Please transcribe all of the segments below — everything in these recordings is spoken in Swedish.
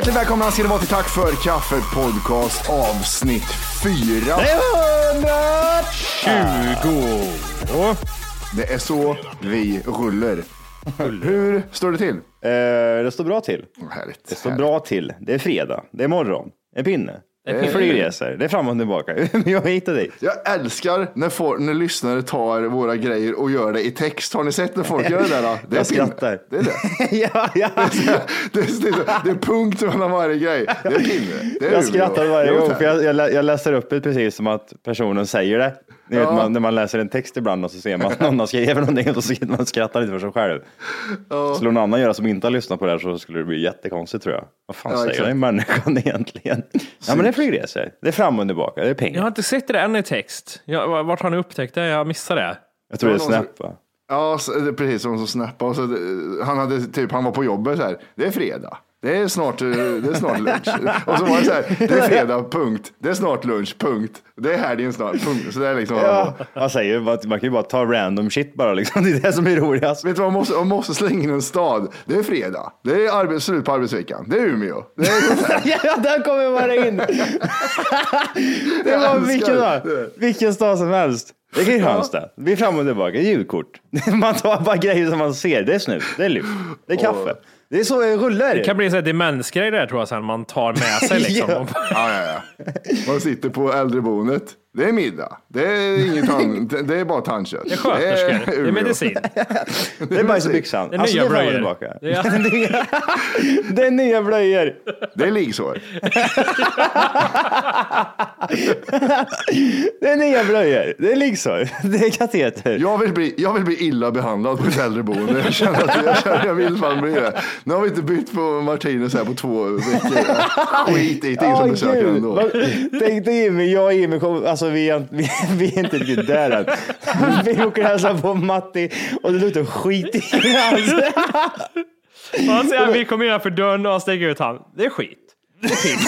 Hjärtligt välkomna ska ni vara till Tack för kaffet podcast avsnitt 4. 20! Det är så vi rullar. Hur står det till? Eh, det står bra till. Härligt. Det står bra till. Det är fredag. Det är morgon. En pinne. Det är flygresor. Det är fram och tillbaka. Jag hit och dit. Jag älskar när, får, när lyssnare tar våra grejer och gör det i text. Har ni sett när folk gör det där? Då? Det är Jag pinne. skrattar. Det är det. ja, ja. Det är, det, är, det är punkt mellan varje grej. Det är pinne. Det är Jag skrattar varje Det är gång för jag, jag, lä- jag läser upp det precis som att personen säger det. Ni vet, Ja. man, när man läser en text ibland och så ser man att någon har skrivit någonting och så man skrattar lite för sig själv. Skulle någon annan göra som inte har lyssnat på det här så skulle det bli jättekonstigt tror jag. Vad fan Ja, säger exakt. den människan egentligen? Ja men det är flygresor. Det är fram och tillbaka. Det är pengar. Jag har inte sett det än i text. Jag, vart har ni upptäckt det? Jag missade det. Jag tror det är Det Snap va? Ja, det precis som så, det- han, hade, typ, han var på jobbet så här. Det är fredag. Det är snart, eh, det är snart lunch. Och så var det så här. Det är fredag, punkt. Det är snart lunch, punkt. Det är helgen snart, punkt. Så det är liksom. Ja, man säger man kan ju bara ta random shit bara liksom. Det är det som är roligast. Vet du vad, man måste, man måste slänga in en stad. Det är fredag. Det är arbets, slut på arbetsveckan. Det är Umeå. Det är. Ja, där kommer bara in. Det var vilken, dag, vilken stad som helst. Det är Kristianstad. Vi är fram och tillbaka. Julkort. Man tar bara grejer som man ser. Det är snus. Det är lyft. Det är kaffe. Det är så jag rullar. Det kan bli en demensgrej där tror jag sen man tar med sig liksom. Ja. Ja, ja, ja. Man sitter på äldreboendet. Det är middag. Det är inget tand, det är bara tandkött. Det är sköterskor, det är medicin. Det är bajs och byxan. Det är Alltså, nya det blöjor. tillbaka. Det är- Det är nya blöjor. Det är liggsår. Det är nya blöjor. Det är liggsår. Det är kateter. Jag vill, bli, jag vill bli illa behandlad på ett äldreboende. Jag känner att jag, känner, jag vill fan bli det. Nu har vi inte bytt på Martinez här på två veckor. Skit i det, som besöker ändå. Tänk dig Jimmy, jag och Jimmy, kom, alltså vi är, vi, vi är inte riktigt där än. Vi åker hälsa på Matti och det luktar skit i hans. Han säger att vi kommer innanför dörren och han sticker ut han. Det är skit. Det är piss.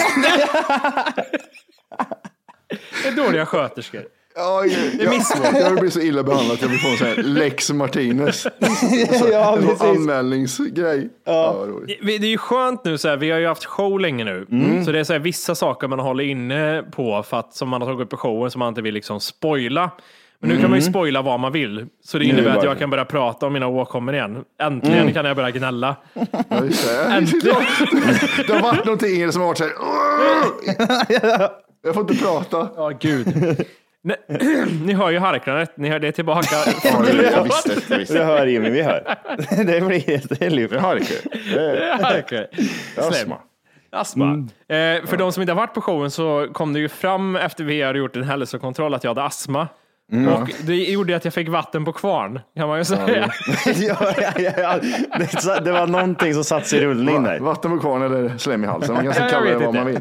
Det är dåliga sköterskor. Ja, jag, jag, jag vill bli så illa behandlad att jag vill få en sån här lex Martinez. ja, En anmälningsgrej. Ja. roligt. Det det är ju skönt nu, så här, vi har ju haft show länge nu. Mm. Så det är så här, vissa saker man håller inne på för att, som man har tagit upp på showen som man inte vill liksom spoila. Men nu kan man ju spoila vad man vill. Så det Mm. Innebär att jag kan börja prata om mina åkommor igen. Äntligen Mm. kan jag börja gnälla. Ja, just det. Det har varit någonting i det som har varit så här. Jag får inte prata. Ja, gud. Ni, ni hör ju harklandet. Ni hör det tillbaka. Ja, jag visste, jag visste. Det hör Jimmy, vi hör. Det blir det är liv. Jag harkar. Astma. Astma. Mm. Eh, för de som inte har varit på showen så kom det ju fram efter vi hade gjort en hälsokontroll att jag hade astma. Mm. Och det gjorde att jag fick vatten på kvarn, kan man ju säga. ja, ja, ja. Det, det var någonting som satt sig i rullning där. Vatten på kvarn eller slem i halsen. Man kan Ja, jag kalla det vad man vill.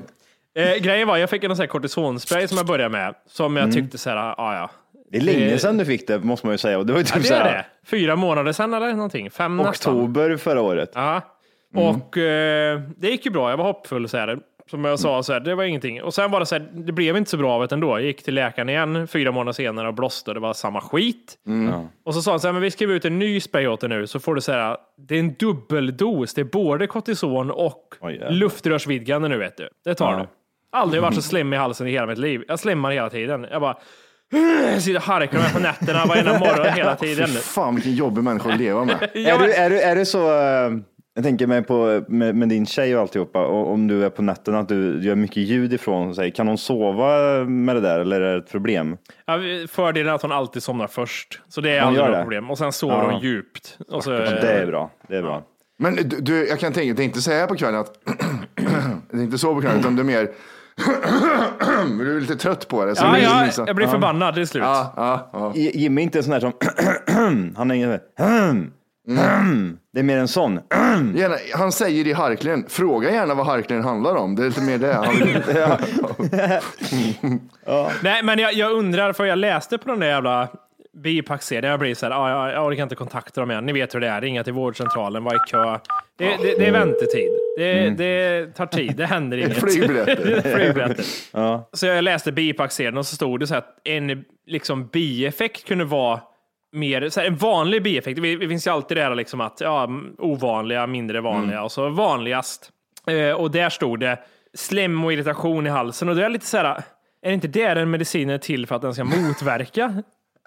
Eh, grejen var, jag fick en sån här kortisonspray som jag började med, som jag tyckte så här, ah, ja. Det är länge sedan du fick det, måste man ju säga. Och det var ju Ja, typ det så är här, det. Fyra månader sedan eller någonting. Fem nästan. oktober förra året. Ja. Och eh, det gick ju bra. Jag var hoppfull så här. Som jag sa, så här, det var ingenting. Och sen var det så här, det blev inte så bra av det ändå. Jag gick till läkaren igen fyra månader senare och blåste. Det var samma skit. Och så sa han så här, men vi skriver ut en ny spray åt dig nu. Så får du säga, det är en dubbeldos. Det är både kortison och Oj, jävlar. luftrörsvidgande nu vet du. Det tar Ja. du. Aldrig varit så slem i halsen i hela mitt liv. Jag slimmar hela tiden. Jag bara, jag sitter och harklar mig på nätterna varenda morgon hela tiden. Fy fan vilken jobbig människa att leva med. Är, du, är, du, är det så, eh, jag tänker mig på med, med din tjej och alltihopa, och om du är på nätterna att du gör mycket ljud ifrån sig, kan hon sova med det där eller är det ett problem? Ja, fördelen är att hon alltid somnar först. Så det är Hon aldrig gör något det? problem. Och sen sover Ja. hon djupt. Och så, Ja, det är bra. Det är bra. Men du, du, jag kan tänka, det är inte så här på kvällen att det är inte så på kvällen, utan det är mer du är lite trött på det. så ja, det är ja, liksom- jag blir förbannad till slut. Ja, ja, ja. Jimmy är inte en sån här som, han är ingen det är mer en sån. Gärna, han säger i harklingen, fråga gärna vad harklingen handlar om. Det är lite mer det. Han vill, Nej, men jag, jag undrar, för jag läste på den där jävla bipackserien. Jag blir så här, ah, jag, orkar inte kontakta dem igen. Ni vet hur det är. Ringa till vårdcentralen, vara i kö. Det, det, det är väntetid. Det, det tar tid. Det händer inget. Flygbiljetter. Flygbiljetter. Så jag läste bipackserien och så stod det så här att en liksom, bieffekt kunde vara mer, så här, en vanlig bieffekt. Det, finns ju alltid det här liksom att ja, ovanliga, mindre vanliga och så vanligast. Eh, och där stod det slem och irritation i halsen och då är jag lite så här, är inte det den medicinen är till för att den ska motverka?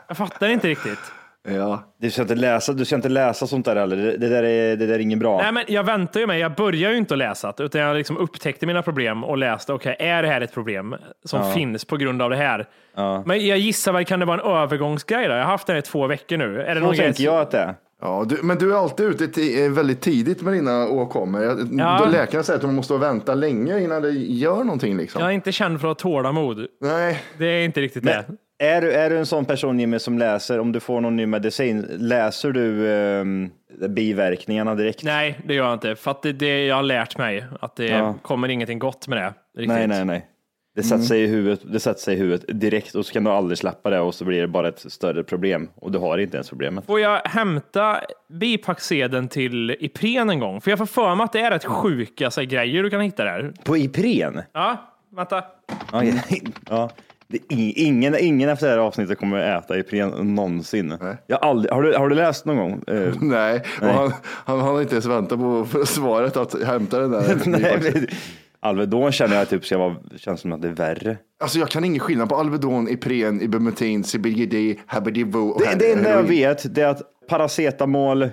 Jag fattar inte riktigt. Ja. Du ska inte läsa, du ska inte läsa sånt där heller. Det, det, där, är, det där är inget bra. Nej, men jag väntar ju med. Jag börjar ju inte att läsa det, utan jag liksom upptäckte mina problem och läste. Okej, är det här ett problem som finns på grund av det här? Men jag gissar väl, kan det vara en övergångsgrej? Då? Jag har haft här i två veckor nu. Är det Så tänker jag att det är. Ja, du, men du är alltid ute eh, väldigt tidigt med dina åkommor. Ja. Då läkarna säger att man måste vänta länge innan det gör någonting. Liksom. Jag är inte känd för att ha tålamod. Nej, Det är inte riktigt det. Är du, är du en sån person Jimmy som läser, om du får någon ny medicin, läser du ehm, biverkningarna direkt? Nej, det gör jag inte. För att det, det jag har lärt mig att det Ja. kommer ingenting gott med det. Riktigt. nej, nej, nej. Det sätter, sig i huvudet, det sätter sig i huvudet direkt och så kan du aldrig släppa det och så blir det bara ett större problem och du har inte ens problemet. Får jag hämta bipacksedeln till Ipren en gång? För jag får för mig att det är rätt sjuka så här, grejer du kan hitta där. På Ipren? Ja, vänta. Ja, ja. Ingen, ingen efter det här avsnittet kommer äta Ipren någonsin. Jag har, aldrig, har, du, har du läst någon gång? Eh, nej. Och han, han, har inte ens väntat på svaret att hämta den där. nej, Alvedon känner jag typ ska vara, känns som att det är värre. Alltså jag kan ingen skillnad på Alvedon, Ipren, Ibumetin, Cibigidi, Habidivo och Det, det enda jag vet det är att paracetamol eh,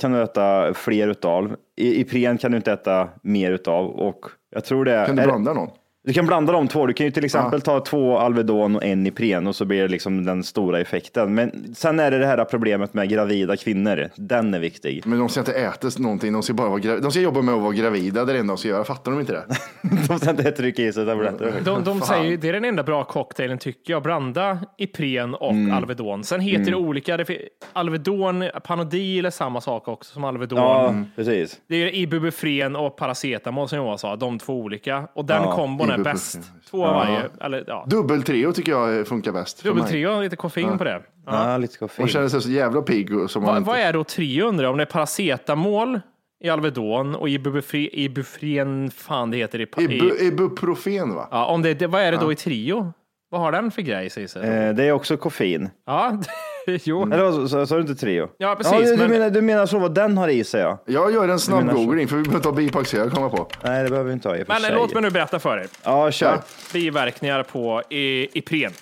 kan du äta fler utav. I, Ipren kan du inte äta mer utav och jag tror det är... Kan du blanda någon? Du kan blanda de två. Du kan ju till exempel ta två Alvedon och en Ipren och så blir det liksom den stora effekten. Men sen är det det här problemet med gravida kvinnor. Den är viktig. Men de ska inte äta någonting, de ska bara vara De ska jobba med att vara gravida, det är det enda de ska göra. Fattar de inte det? De ska inte trycka i sig tabletter. De, de säger ju, det är den enda bra cocktailen tycker jag. Blanda Ipren och Mm. Alvedon. Sen heter det olika. Det fin- Alvedon, Panodil är samma sak också som Alvedon. Ja, precis. Det är Ibuprofren och paracetamol som jag sa, de två olika. Och den Ja, kombon är bäst. Två av varje. Eller, ja. Dubbeltrio tycker jag funkar bäst. Dubbeltrio, lite koffein på det. Ja, lite koffein. Man känner sig så jävla pigg. Som man Va, inte... vad är då trio undrar jag? Om det är paracetamol i Alvedon och Ibufre, Ibufren, fan det heter i, pa- Ibu, i ibuprofen va? ja, om det, det, Vad är det då i trio? Vad har den för grej säger sig? Eh, det är också koffein. Ja, jo. Eller vad sa- sa du inte trio? Ja, precis, du, du, men- menar, du menar så vad den har i sig ja? Jag gör en snabb googling för vi behöver ta bipackserien komma på. Nej, det behöver vi inte ha i och för Men sig. låt mig nu berätta för er. Ja, kör. Biverkningar på i, Ipren.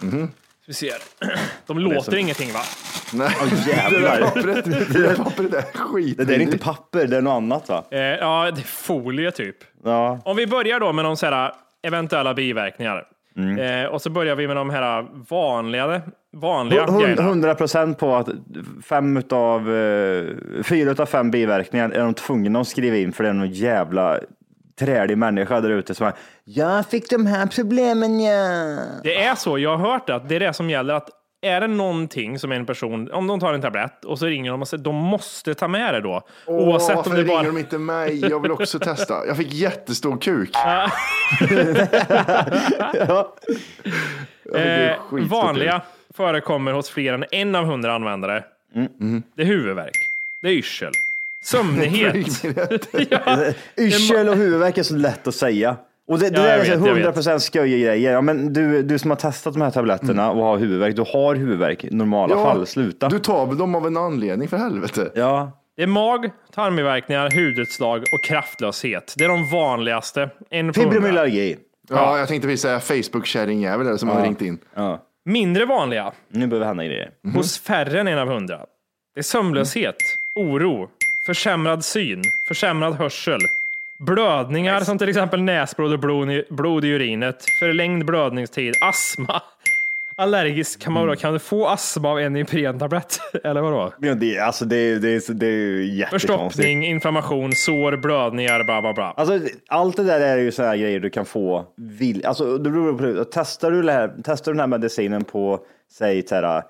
Mhm. Vi ser. De låter ingenting va? Nej, jävlar. det där pappret, det där pappret är skit. Det där är inte papper, det är något annat va? Eh, ja, det är folie typ. Ja, Om vi börjar då med så här eventuella biverkningar. Mm. Eh, och så börjar vi med de här vanliga, vanliga grejerna. 100 procent på att fem utav, eh, fyra utav fem biverkningar är de tvungna att skriva in för det är någon jävla trälig människa där ute som är, jag fick de här problemen ja. Det är så, jag har hört att det är det som gäller. att är det någonting som en person, om de tar en tablett och så ringer de och säger de måste ta med det då. Åh, Oavsett varför om det ringer bara... de inte mig? Jag vill också testa. Jag fick jättestor kuk. Ju Eh, vanliga kuk. förekommer hos fler än en av hundra användare. Mm. Det är huvudvärk, det är yrsel, sömnighet. ja, Yrsel och huvudvärk är så lätt att säga. Och det, det Ja, där är vet, jag 100 vet. procent grejer. Ja, men du, du som har testat de här tabletterna och har huvudvärk, du har huvudvärk i normala fall. Sluta. Du tar väl dem av en anledning för helvete. Ja, det är mag, tarmbiverkningar, hudutslag och kraftlöshet. Det är de vanligaste. En på hundra. fibromyalgi. Ja, jag tänkte precis säga Facebook-kärringjävel där som har ringt in. Ja. Mindre vanliga Nu behöver hända grejer. hos färre än en av hundra. Det är sömnlöshet, oro, försämrad syn, försämrad hörsel, blödningar som till exempel näsblod och blod i, blod i urinet, förlängd blödningstid, astma. Allergisk, kan, man, kan du få astma av en Ipren-tablett? Eller vadå? Ja, det, alltså det, det, det är ju jättekonstigt. Förstoppning, inflammation, sår, blödningar, bla bla bla. Alltså, allt det där är ju sådana grejer du kan få. Vill, alltså, det beror på, testar, du här, testar du den här medicinen på, säg så här,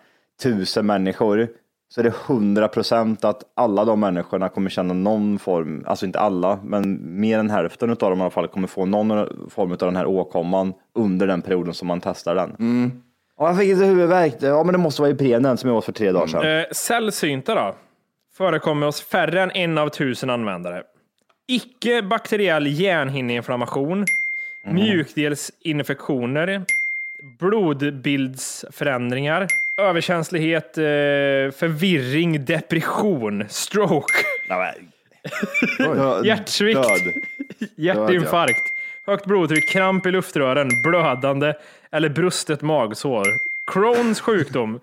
tusen människor, så är det hundra procent att alla de människorna kommer känna någon form, alltså inte alla, men mer än hälften av dem i alla fall kommer få någon form av den här åkomman under den perioden som man testar den. Ja, jag fick lite huvudvärk. Ja, men det måste vara Iprenen som jag åt för tre dagar sedan. Eh, sällsynta då? Förekommer hos färre än en av tusen användare. Icke bakteriell hjärnhinneinflammation, mjukdelsinfektioner, blodbildsförändringar, överkänslighet, eh, förvirring, depression, stroke, Död. hjärtsvikt. Död. hjärtinfarkt, högt blodtryck, kramp i luftrören, blödande eller brustet magsår, Crohns sjukdom,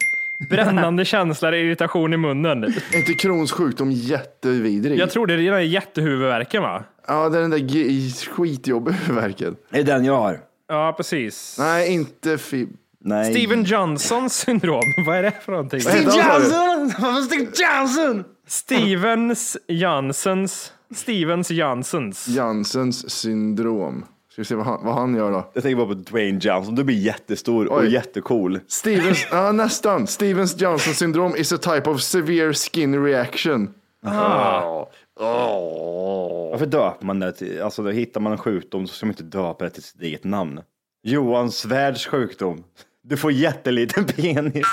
brännande känsla, irritation i munnen. Är inte Crohns sjukdom jättevidrig? Jag tror det är den där jättehuvudvärken va? Ja, det är den där skitjobbiga huvudvärken. Det är den jag har. Ja, precis. Nej, inte fib... Nej. Steven Johnsons syndrom, vad är det för någonting? Du? Johnson! Steve Johnson? Stevens Janssens, Stevens Janssens. Janssens syndrom. Ska vi se vad han, vad han gör då? Jag tänker bara på Dwayne Johnson. Du blir jättestor och Oj. jättecool. Stevens, ja nästan. Stevens Johnson syndrom is a type of severe skin reaction. Varför döper man det till? Alltså då hittar man en sjukdom så ska man inte döpa det till sitt eget namn. Johan Svärds sjukdom. Du får jätteliten penis.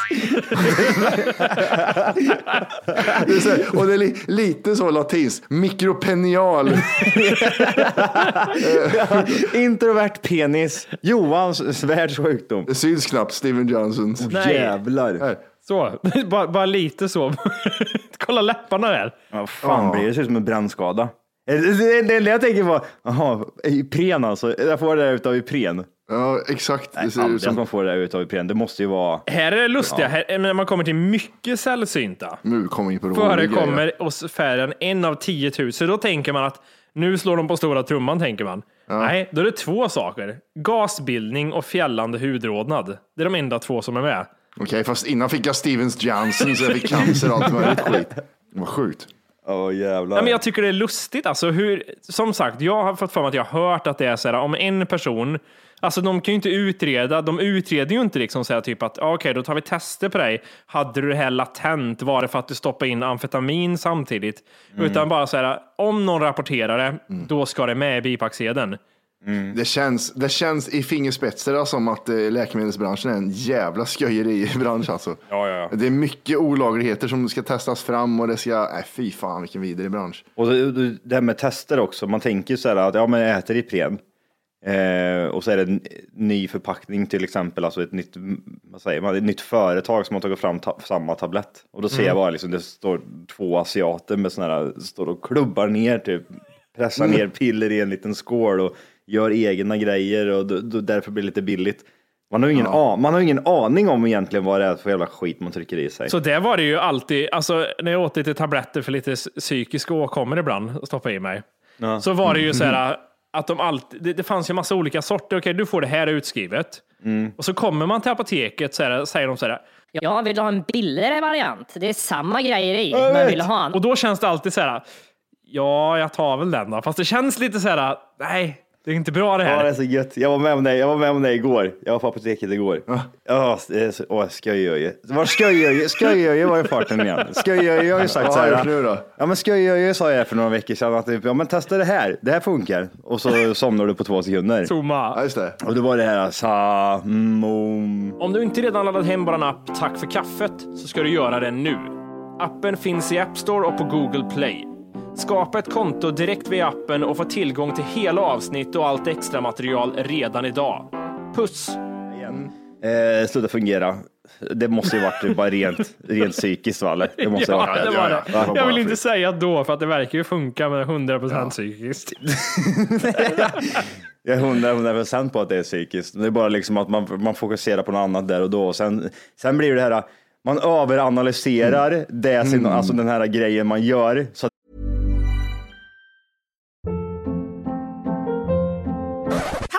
Det är så och det är li, lite så latinskt. Mikropenial. Introvert penis. Johan Svärds sjukdom. Det syns knappt Steven Johnsons. Nej. Jävlar. Här. Så, bara, bara lite så. Kolla läpparna där. Vad fan blir det? Det ser ut som en brännskada. Det det- det enda jag tänker på, jaha, Ipren alltså. Jag får det där utav Ipren. Ja, exakt. Nej, Det ser aldrig ut att som... man får det där utav Ipren. Det måste ju vara... Här är det lustiga, här, när man kommer till mycket sällsynta. Nu kommer vi på roliga grejer. Förekommer hos färre än en av 10 000. Då tänker man att nu slår de på stora trumman, tänker man. Nej, då är det två saker. Gasbildning och fjällande hudrodnad. Det är de enda två som är med. Okej, fast innan fick jag Stevens Johnson så jag fick cancer och allt möjligt skit. Vad sjukt. Åh jävlar. Ja, men jag tycker det är lustigt. Alltså, hur, som sagt, jag har fått för mig att jag har hört att det är så här, om en person, alltså de kan ju inte utreda, de utreder ju inte liksom här, typ att okej, då tar vi tester på dig. Hade du det här latent? Var det för att du stoppade in amfetamin samtidigt? Utan bara så här, om någon rapporterar det, då ska det med i bipacksedeln. Det känns, det känns i fingerspetsarna som att eh, läkemedelsbranschen är en jävla skojeri-bransch alltså. Ja, ja, ja. Det är mycket olagligheter som ska testas fram och det ska, nej fy fan vilken vidrig bransch. Och det, det- här med tester också. Man tänker ju så här att ja, men jag äter Ipren. Eh, och så är det en ny förpackning till exempel, alltså ett nytt, vad säger man, ett nytt företag som har tagit fram ta- samma tablett. Och då ser jag bara liksom, det står två asiater med sådana här, står och klubbar ner typ, pressar ner piller i en liten skål och gör egna grejer och då, då, därför blir det lite billigt. Man har ingen, a- man har ingen aning om egentligen vad det är för jävla skit man trycker i sig. Så det var det ju alltid, alltså när jag åt lite tabletter för lite psykiska åkommor ibland, och stoppade i mig, så var det ju så här att de alltid, det, det fanns ju massa olika sorter. Okej, du får det här utskrivet. Mm. Och så kommer man till apoteket så här, säger de så här. Jag vill ha en billigare variant. Det är samma grejer i, men vill ha en. Och då känns det alltid så här. Ja, jag tar väl den då. Fast det känns lite så här. Nej, det är inte bra det Ja, det är här. så gött. Jag var med om det, jag var med om det igår. Jag var på apoteket igår. Ja, så, åh, Sköjöje. Var Sköjöje? Sköjöje var i farten igen. Sköjöje har ju sagt så här. då? Ja, men Sköjöje sa jag för några veckor sedan att ja, men testa det här. Det här funkar. Och så somnar du på två sekunder. Ja, Toma. just det. Och det var det här sa, mom. Om du inte redan laddat hem bara app Tack för kaffet så ska du göra det nu. Appen finns i App Store och på Google Play. Skapa ett konto direkt via appen och få tillgång till hela avsnitt och allt extra material redan idag. Puss! Eh, sluta fungera. Det måste ju varit bara rent, rent psykiskt va? Eller? Det måste ha Ja, varit det var det. ja, var Jag vill inte säga då, för att det verkar ju funka med 100% psykiskt. Jag är hundra, hundra procent på att det är psykiskt. Det är bara liksom att man, man fokuserar på något annat där och då. Och sen, sen blir det här, man överanalyserar det, sin, alltså den här grejen man gör. Så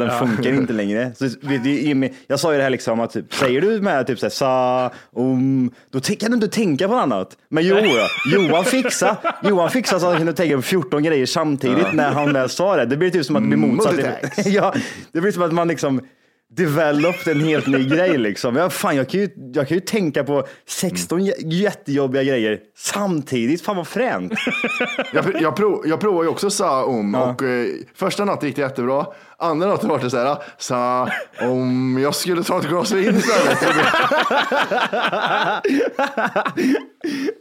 Den funkar inte längre. Så, jag sa ju det här liksom att typ, säger du med typ så här, sa, om, då kan du inte tänka på något annat. Men jo, Johan fixa, Johan fixa så att han kunde tänka på 14 grejer samtidigt när han väl sa det. Det blir typ som att det blir motsatt. Multitask. ja, det blir som att man liksom developed en helt ny grej liksom. Ja, fan, jag, kan ju, jag kan ju tänka på 16 jä- jättejobbiga grejer samtidigt. Fan vad fränt. Jag, jag, prov, jag provade ju också sa om och eh, första natten gick det jättebra. Andra natten var det så här, sa om jag skulle ta ett glas vin istället.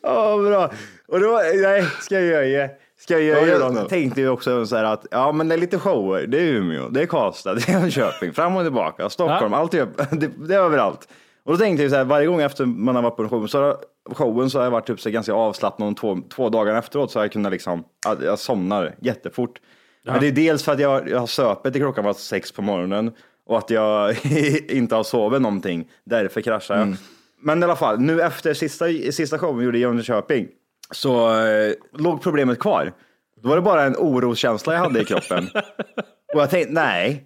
Ja, bra. Och då, nej, ska jag göra Ska jag då? Jag tänkte ju också så här att, ja men det är lite shower. Det är Umeå, det är Karlstad, det är Jönköping, fram och tillbaka, Stockholm, allt är, det, det är överallt. Och då tänkte jag så här, varje gång efter man har varit på en show, så har, showen så har jag varit typ så ganska avslappnad och två, två dagar efteråt så har jag kunnat liksom, jag, jag somnar jättefort. Men det är dels för att jag, jag har söpet till klockan var sex på morgonen och att jag inte har sovit någonting. Därför kraschar jag. Men i alla fall, nu efter sista, sista showen vi gjorde i Jönköping så eh, låg problemet kvar. Då var det bara en oroskänsla jag hade i kroppen. Och jag tänkte, nej,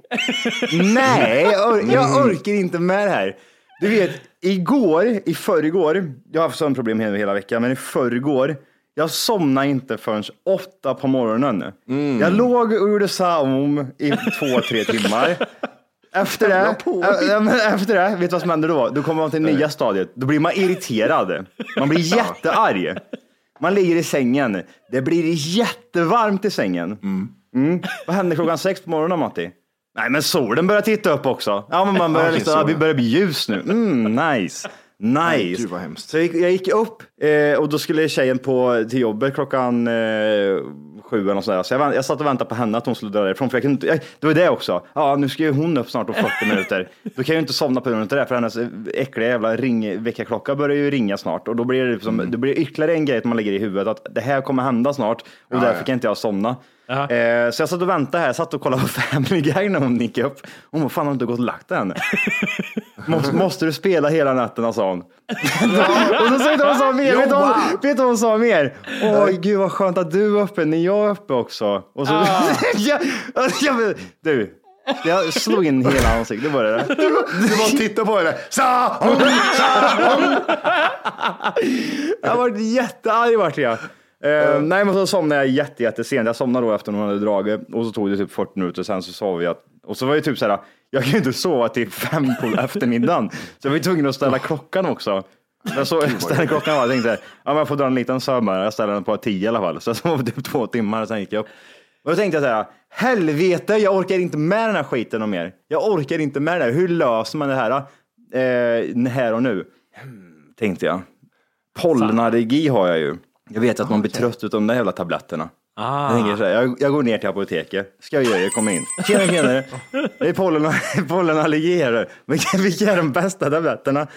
nej, jag, or- jag orkar inte med det här. Du vet, igår, i förrgår, jag har haft sådana problem hela, hela veckan, men i förrgår, jag somnade inte förrän åtta på morgonen. Jag låg och gjorde saum i två, tre timmar. Efter det, ä- ja, men efter det, vet du vad som händer då? Då kommer man till nya stadiet. Då blir man irriterad. Man blir jättearg. Man ligger i sängen. Det blir jättevarmt i sängen. Mm. Vad händer klockan sex på morgonen Matti? Nej men solen börjar titta upp också. Ja men man börjar liksom, ja. börjar bli ljus nu. Mm, nice. Nice. gud, vad hemskt. Så jag gick, jag gick upp eh, och då skulle tjejen på till jobbet klockan eh, sju eller något sådär. Så jag, jag satt och väntade på henne att hon skulle dra därifrån. För jag kunde inte, jag, det var det också. Ja, nu ska ju hon upp snart om 40 minuter. Då kan jag ju inte somna på grund av det. För hennes äckliga jävla ring, väckarklocka börjar ju ringa snart. Och då blir det, liksom, det blir ytterligare en grej att man lägger i huvudet. Att det här kommer hända snart. Och därför kan inte jag somna. Eh, så jag satt och väntade här. Jag satt och kollade på Family Guy när hon gick upp. Hon bara, fan har du inte gått och lagt dig än? måste, måste du spela hela nätterna sa hon. och så du vad hon sa mer? Vet du vad- du hon sa mer? Åh gud vad skönt att du är uppe när jag är uppe också. Och så, ja, ja, du, jag slog in hela ansiktet. Var det. Du bara titta på henne. Sa om, sa om. Jag har varit jättearg vart jag. Eh, nej, men så somnade jag jätte, jättesent. Jag somnade då efter hon hade dragit och så tog det typ 40 minuter. Sen så sov jag och så var det typ så här. Jag kan ju inte sova till fem på eftermiddagen, så jag var tvungen att ställa klockan också. Jag så, ställde klockan och jag tänkte, ja, men jag får dra en liten sömn bara. Jag ställer den på tio i alla fall. Så jag sov typ två timmar, sen gick jag upp. Och då tänkte jag så här, helvete, jag orkar inte med den här skiten och mer. Jag orkar inte med det här. Hur löser man det här? Eh, här och nu? Hmm, tänkte jag. Pollenallergi har jag ju. Jag vet att man blir trött av de där jävla tabletterna. Ah. Jag, tänker så här, jag, jag går ner till apoteket. Ska jag göra? Jag kommer in. Tjena, tjena. Det är pollen, pollenallergi här. Vilka, vilka är de bästa tabletterna?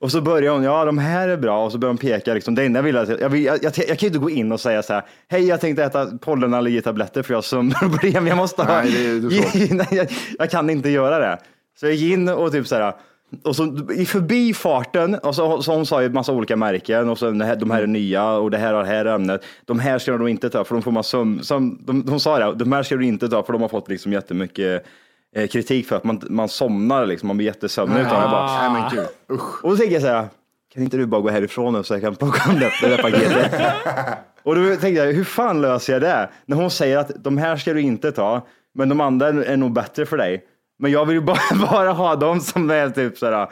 Och så börjar hon, ja de här är bra och så börjar hon peka. Liksom, det enda jag vill, jag, vill jag, jag, jag kan ju inte gå in och säga så här, hej jag tänkte äta pollenallergitabletter för jag har sömnproblem. Jag måste ha, Nej, det är- jag, jag kan inte göra det. Så jag gick in och typ så här, och så i förbifarten, och så, så hon sa ju en massa olika märken och så det här, de här är nya och det här har det här ämnet. De här ska de inte ta för de får man sömn, som, de, de sa det, de här ska du inte ta för de har fått liksom jättemycket eh, kritik för att man, man somnar liksom, man blir jättesömnig. Utan jag bara, Nej men gud, usch. och då tänker jag så här, kan inte du bara gå härifrån nu så jag kan plocka om det, det där paketet? och då tänkte jag, hur fan löser jag det? När hon säger att de här ska du inte ta, men de andra är nog bättre för dig. Men jag vill ju bara, bara ha dem som är typ så här,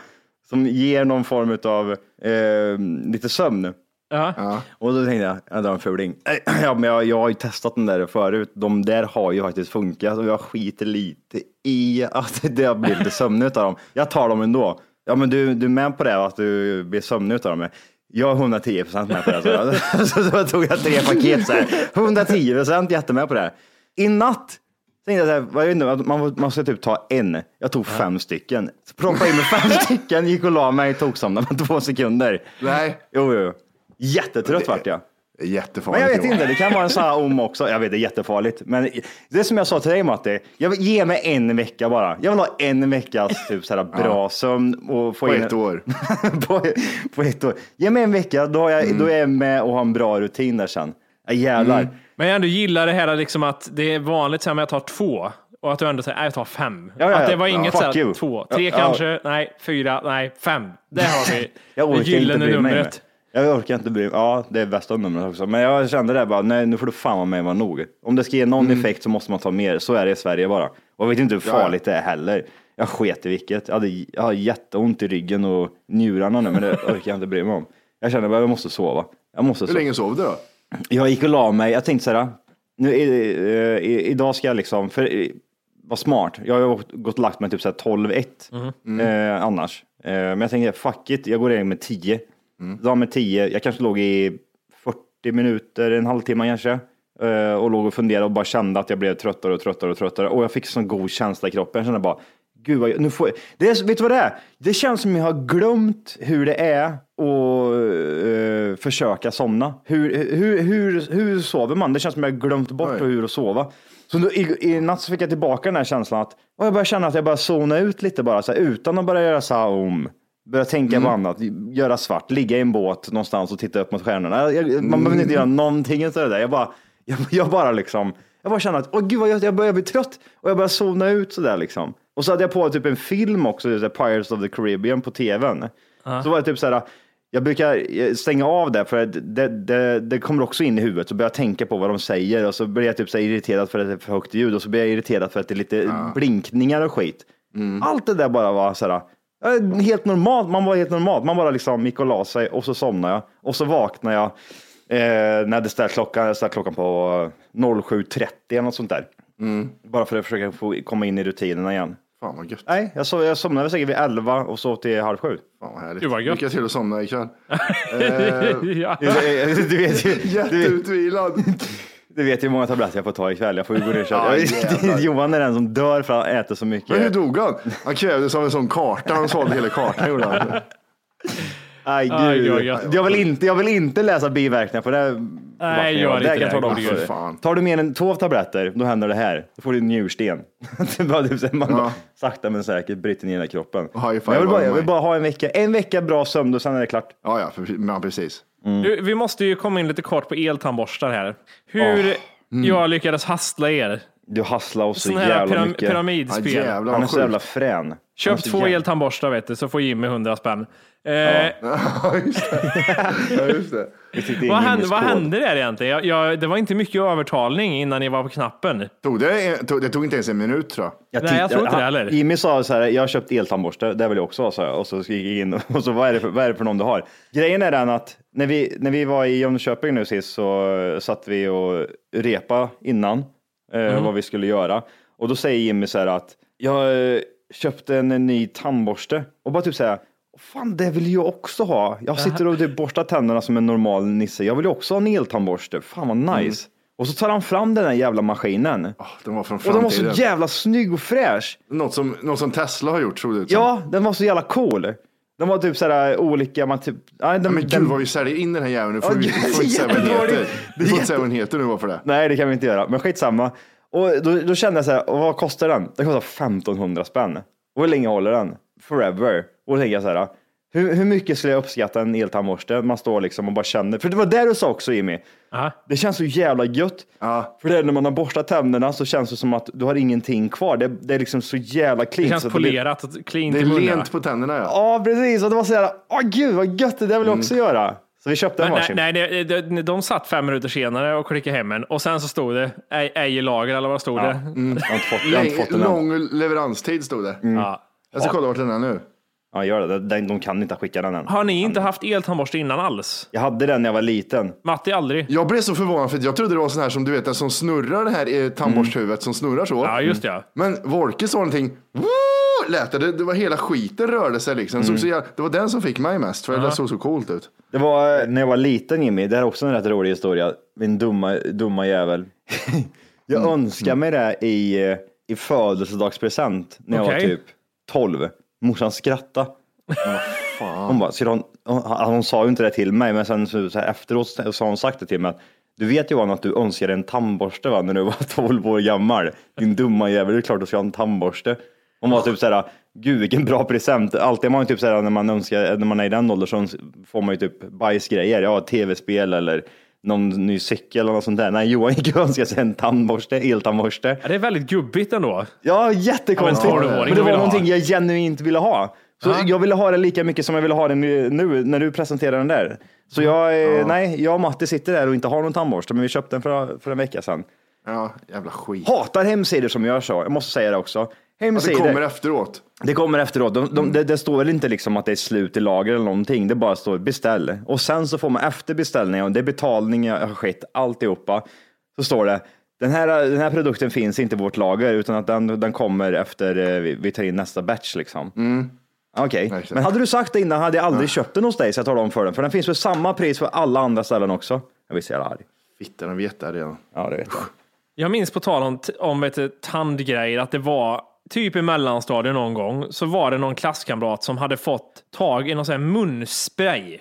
som ger någon form av eh, lite sömn. Ja. Och då tänkte jag, jag drar en fuling. Ja, men jag, jag har ju testat den där förut. De där har ju faktiskt funkat och jag skiter lite i att det har blivit lite sömnig utav dem. Jag tar dem ändå. Ja, men du, du är med på det att du blir sömnig utav dem? Jag är 110 procent med på det. Så, så, så tog jag tre paket så här. 110 procent jättemed på det. I natt jag så här, vad är det nu? Att man, man ska typ ta en. Jag tog fem stycken. Så proppade in med fem stycken, gick och la mig, tog somnade på två sekunder. Nej, Jo, jo. Jättetrött vart jag. jättefarligt. Men jag vet inte, det kan vara en sån här om också. Jag vet, det är jättefarligt. Men det är som jag sa till dig Matti, jag vill ge mig en vecka bara. Jag vill ha en veckas typ så här bra sömn och få På in ett år. på, på ett år. Ge mig en vecka, då, jag, då är jag med och har en bra rutin där sen. Ja, jävlar. Men jag ändå gillar det här liksom att det är vanligt så här med att jag tar två och att du ändå säger, nej jag tar fem. Ja, ja, att det var Ja. inget så här, två, tre Ja, kanske, nej, fyra, nej, fem. Där har vi Jag det orkar inte gyllene mig. numret. Jag orkar inte bry mig. Ja, det är bästa numret också. Men jag kände det bara, nej nu får du fan vara med vara nog. Om det ska ge någon effekt så måste man ta mer. Så är det i Sverige bara. Och jag vet inte hur farligt det är heller. Jag sket i vilket. Jag, hade, jag har jätteont i ryggen och njurarna nu, men det orkar jag inte bry mig om. Jag känner bara, jag måste sova. Jag måste Hur sova. länge sov du då? Jag gick och la mig. Jag tänkte så här, nu, i, idag ska jag liksom, för eh, vad smart. Jag har gått och lagt mig typ så här 12-1 eh, annars. Eh, men jag tänkte, fuck it, jag går ner med 10. Mm. med 10, jag kanske låg i 40 minuter, en halvtimme kanske. Eh, och låg och funderade och bara kände att jag blev tröttare och tröttare och tröttare. Och jag fick sån god känsla i kroppen. Jag kände bara, gud vad, jag- nu får jag, det är, vet du vad det är? Det känns som jag har glömt hur det är att eh, försöka somna. Hur, hur, hur, hur sover man? Det känns som jag glömt bort Oj. hur att sova. Så då, i, i natt så fick jag tillbaka den här känslan att och jag börjar känna att jag bara zona ut lite bara, så här, utan att börja göra om. Börja tänka på annat, göra svart, ligga i en båt någonstans och titta upp mot stjärnorna. Jag, man behöver inte göra någonting av det där. Jag bara, jag, jag bara liksom, jag bara känner att, åh gud vad jag, jag börjar bli trött och jag börjar zona ut sådär liksom. Och så hade jag på typ en film också, Pirates of the Caribbean på tvn. Så var det typ så här, jag brukar stänga av det för det, det, det kommer också in i huvudet. Så börjar jag tänka på vad de säger och så blir jag typ så irriterad för att det är för högt ljud och så blir jag irriterad för att det är lite blinkningar och skit. Allt det där bara var så här, eh, helt normalt. Man var helt normalt. Man bara liksom gick och la sig och så somnade jag och så vaknade jag eh, när hade ställt klockan, jag ställt klockan på 07.30 eller något sånt där. Bara för att försöka få komma in i rutinerna igen. Fan vad gött. Nej, jag, sov, jag somnade säkert vid 11 och sov till halv sju. Fan vad härligt. Gud, vad gött. Lycka till att somna ikväll. ja. Du, du, vet ju, Jätteutvilad. du vet ju hur många tabletter jag får ta ikväll. Jag får ju gå ner och köra. Johan är den som dör för att han äter så Men hur mycket. dog han? Han krävdes av en sån karta. Han svalde hela kartan gjorde han. Aj, Aj, gud. oj, oj. Jag, vill inte, jag vill inte läsa biverkningar för det. Nej, gör det inte det. För dig. fan. Tar du mer än två tabletter, då händer det här. Då får du en njursten. Det bara typ Man bara, sakta men säkert bryter ner hela kroppen. Jag, vill bara, jag vill bara ha en vecka. En vecka bra sömn och sen är det klart. Ja, ja, för, ja precis. Du, vi måste ju komma in lite kort på eltandborstar här. Hur jag lyckades hassla er. Du hasslar oss så jävla pyram mycket. Ja, pyramidspel. jävlar Han är så jävla frän. Köp två jävla- eltandborstar vet du, så får Jimmy 100 spänn. Eh, Ja, just det. Ja, just det. Vi tyckte vad, hände, vad skåd. hände där egentligen? Jag, jag, det var inte mycket övertalning innan ni var på knappen. Tog det, tog, det tog inte ens en minut tror jag. Nej, jag tror inte det heller. Jimmy sa så här, jag har köpt eltandborste, det vill jag också ha, sa jag. Och så gick jag in och så, vad är, det för, vad är det för någon du har? Grejen är den att när vi, när vi var i Jönköping nu sist så satt vi och repa innan eh, Mm. vad vi skulle göra. Och då säger Jimmy så här att jag eh, köpte en, ny tandborste och bara typ säga Fan, det vill jag också ha. Jag sitter och typ borstar tänderna som en normal nisse. Jag vill ju också ha en eltandborste. Fan vad Mm. nice. Och så tar han fram den där jävla maskinen. Oh, den var från Och den var så jävla snygg och fräsch. Något, som, något som Tesla har gjort såg det ut som. Ja, den var så jävla cool. Den var typ sådär olika, man typ... Nej, den, Men gud den, vad vi säljer in den här jäveln. Nu får vi, gud, vi får inte säga vad den heter. Vi får inte säga vad den heter nu bara för det. nej, det kan vi inte göra. Men skitsamma. Och då, då kände jag så här, och vad kostar den? Den kostar 1500 spänn. Och hur länge håller den? Forever. Och då tänker jag så här, hur, hur mycket skulle jag uppskatta en eltandborste? Man står liksom och bara känner. För det var det du sa också Jimmy. Aha. Det känns så jävla gött. Ja. För det är när man har borstat tänderna så känns det som att du har ingenting kvar. Det, det är liksom så jävla Det clean. känns så det polerat och cleant Det är lent på tänderna ja. Ja, precis. Och det var så här, åh gud vad gött, det där vill jag också göra. Så vi köpte en varsin. nej, nej det, det, de satt fem minuter senare och klickade hem en och sen så stod det ej, ej i lager eller vad stod det? Jag har inte fått, jag har inte fått den än. Lång leveranstid stod det. Ja. Jag ska kolla vart den är nu. Ja, gör det. Den- De kan inte skicka den än. Har ni inte haft eltandborste innan alls? Jag hade den när jag var liten. Matti aldrig? Jag blev så förvånad för jag trodde det var sån här som du vet, den som snurrar det här eh, tandborsthuvudet som snurrar så. Ja, just det. Ja. Men Wolke sa någonting, Woo! Lät det, det, var hela skiten rörde sig liksom. Mm. Så, det var den som fick mig mest, för det såg så coolt ut. Det var när jag var liten Jimmy, det här är också en rätt rolig historia. Min dumma, dumma jävel. jag Mm. önskade mig det i, eh, i födelsedagspresent när jag var typ 12. Morsan skrattade. Hon, bara, "Ska du ha en-" hon, hon sa ju inte det till mig, men sen så, så här, efteråt så har hon sagt det till mig. att, Du vet Johan att du önskade en tandborste va, när du var 12 år gammal. Din dumma jävel, det är klart du ska ha en tandborste. Hon var typ såhär, gud vilken bra present. Alltid man typ såhär när man önskar, när man är i den åldern så får man ju typ bajsgrejer. Ja, tv-spel eller någon ny cykel eller något sånt där. Nej, Johan gick och önskade sig en tandborste, eltandborste. Ja, Det är väldigt gubbigt ändå. Ja, jättekonstigt. Ja, men 12-åring Men det var någonting jag genuint ville ha. Så jag ville ha det lika mycket som jag ville ha det nu när du presenterade den där. Så jag, eh, nej, jag och Matti sitter där och inte har någon tandborste, men vi köpte den för, för en vecka sedan. Ja, jävla skit. Hatar hemsidor som gör så, jag måste säga det också. Ja, det Hemsidor, kommer efteråt. det kommer efteråt. De, de, det, det står väl inte liksom att det är slut i lager eller någonting. Det bara står beställ. Och sen så får man efter beställningen, och det är betalning har skett, alltihopa. Så står det, den här, den här produkten finns inte i vårt lager utan att den, den kommer efter eh, vi, vi tar in nästa batch liksom. Okej, Exakt. men hade du sagt det innan hade jag aldrig köpt den hos dig så jag talade om för den. För den finns för samma pris för alla andra ställen också. Jag blir så jävla arg. Fitta, den vet det redan. Ja, det vet jag. Jag minns på tal om, om vet, du, tandgrejer att det var typ i mellanstadiet någon gång så var det någon klasskamrat som hade fått tag i någon sån här munspray.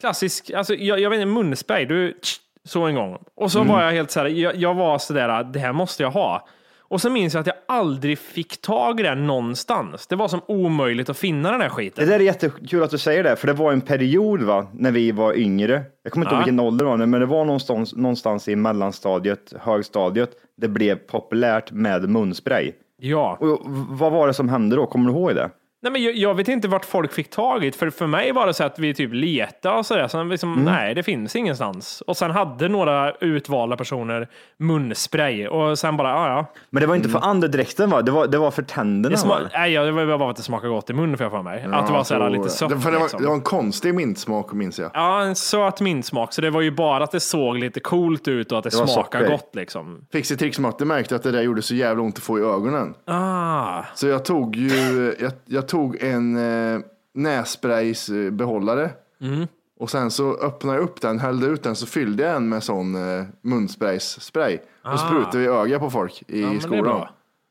Klassisk, alltså jag, jag vet inte, munspray, du tsch, så en gång. Och så var jag helt så här, jag, jag var så där, det här måste jag ha. Och så minns jag att jag aldrig fick tag i den någonstans. Det var som omöjligt att finna den här Det skiten. där är jättekul att du säger det, för det var en period va, när vi var yngre. Jag kommer inte ihåg Ja. vilken ålder det var, men det var någonstans, någonstans i mellanstadiet, högstadiet, det blev populärt med munspray. Ja. Och vad var det som hände då? Kommer du ihåg det? Nej, men jag, jag vet inte vart folk fick tag i för för mig var det så att vi typ letade och sådär. Så liksom, Mm. Nej, det finns ingenstans. Och sen hade några utvalda personer munspray och sen bara, ja ja. Men det var inte för andedräkten va? Det var, det var för tänderna Det, sma- va? nej, ja, det var bara att det smakade gott i munnen för jag för mig. att det var så här så- lite sött. det, för det, var, liksom. det var en konstig mintsmak minns jag. Ja, en söt mintsmak. Så det var ju bara att det såg lite coolt ut och att det, Det smakade gott liksom. Fixie märkte att det där gjorde så jävla ont att få i ögonen. Ah, Så jag tog ju, jag, jag tog en eh, nässpraysbehållare. Mm. Och sen så öppnade jag upp den, hällde ut den, så fyllde jag en med sån eh, munspraysspray. Och sprutade i ögat på folk i Ah. är skolan.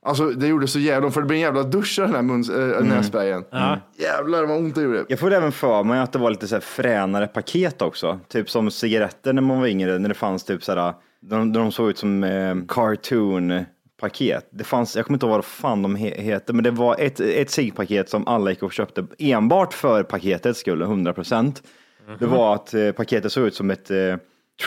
Alltså det gjorde så jävla för det blir en jävla dusch av den här muns, äh, nässprayen. Jävlar vad ont det gjorde. Jag får även för mig att det var lite så här fränare paket också. Typ som cigaretter när man var yngre, när det fanns typ så här, de, de såg ut som eh, cartoon paket. Det fanns, jag kommer inte ihåg vad fan de he, heter, men det var ett, ett ciggpaket som alla gick och köpte enbart för paketets skull, 100 procent. Det var att eh, paketet såg ut som ett eh,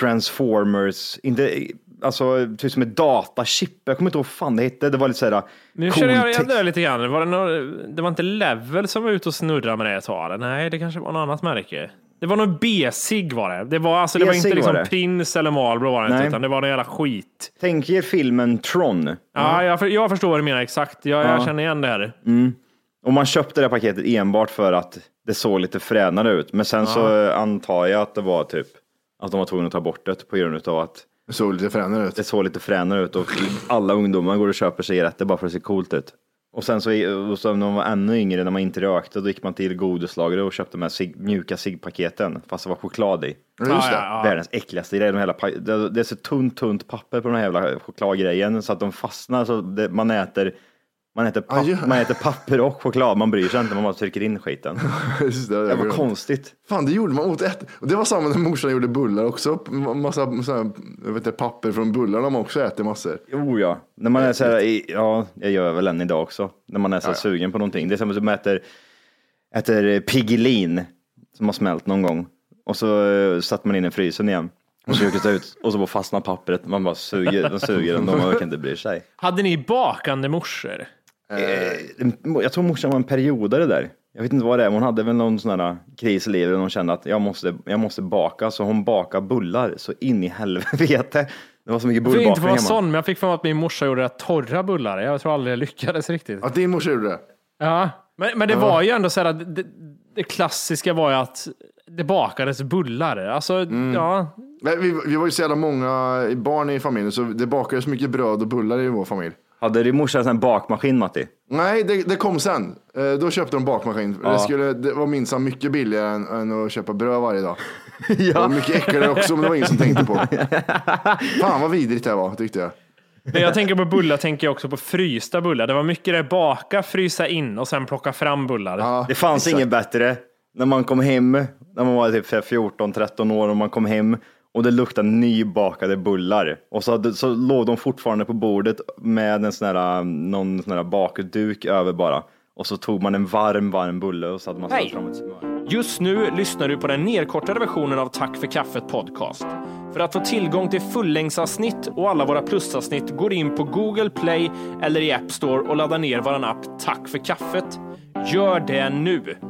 Transformers, inte, alltså typ som ett datachip. Jag kommer inte ihåg vad fan det hette. Det var lite såhär Nu cool känner jag igen det lite grann. Var det, nå- det var inte Level som var ute och snurrade med det ett tag? Nej, det kanske var något annat märke. Det var nog B-sig var det. Det var, alltså, det var inte liksom var det. Prince eller Marlboro var det inte, utan det var en jävla skit. Tänk er filmen Tron. Ja, jag, för, jag förstår vad du menar exakt. Jag, jag Ja. känner igen det här. Och man köpte det paketet enbart för att det såg lite fränare ut. Men sen så eh, antar jag att det var typ att de var tvungna att ta bort det på grund av att Det såg lite fränare ut. det såg lite fränare ut och alla ungdomar går och köper cigaretter bara för att det ser coolt ut. Och sen så, och så när man var ännu yngre, när man inte rökte, då gick man till godislagret och köpte de här cigg- mjuka ciggpaketen, fast det var choklad i. Ja, Just det. ja, Världens äckligaste grej. De hela, det är så tunt, tunt papper på den här jävla chokladgrejen så att de fastnar så det, man äter man äter, papp, Ja, ja. man äter papper och choklad, man bryr sig inte, man bara trycker in skiten. Just det, Det var konstigt. Fan, det gjorde man åt ett. Och det var samma när morsan gjorde bullar också. Massa så här, jag vet inte, papper från bullarna de också äter massor. Jo ja, när man är så här, i- ja, jag gör väl än idag också, när man är så här sugen på någonting. Det är som att man äter, äter Piggelin som har smält någon gång och så uh, satte man in i frysen igen. Och så det ut och så bara fastnar pappret. Man bara suger, man suger ändå, man verkar inte bry sig. Hade ni bakande morsor? Eh, Jag tror morsan var en periodare där. Jag vet inte vad det är, hon hade väl någon sån här kris i livet och hon kände att jag måste, jag måste baka, så hon bakade bullar så in i helvete. Det var så mycket Jag fick inte bullbakning vara hemma. sån, men jag fick för mig att min morsa gjorde rätt torra bullar. Jag tror aldrig det lyckades riktigt. Att din morsa gjorde det? Ja, men, men det var ju ändå så här att det, det klassiska var ju att det bakades bullar. Alltså, Mm. ja. Vi, vi var ju så jävla många barn i familjen så det bakades mycket bröd och bullar i vår familj. Hade din morsa en bakmaskin Matti? Nej, det, det kom sen. Eh, Då köpte de bakmaskin. Det, skulle, det var minsann mycket billigare än, än att köpa bröd varje dag. Det var mycket äckligare också, men det var ingen som tänkte på. Fan vad vidrigt det var, tyckte jag. När jag tänker på bullar tänker jag också på frysta bullar. Det var mycket det baka, frysa in och sen plocka fram bullar. Ja, Det fanns exakt. inget bättre när man kom hem, när man var typ 14-13 år och man kom hem och det luktade nybakade bullar. Och så, hade, så låg de fortfarande på bordet med en sån här, någon sån här bakduk över bara. Och så tog man en varm, varm bulle och så hade man ställt fram ett smör. Just nu lyssnar du på den nedkortade versionen av Tack för kaffet podcast. För att få tillgång till fullängdsavsnitt och alla våra plusavsnitt går in på Google Play eller i App Store och laddar ner vår app Tack för kaffet. Gör det nu!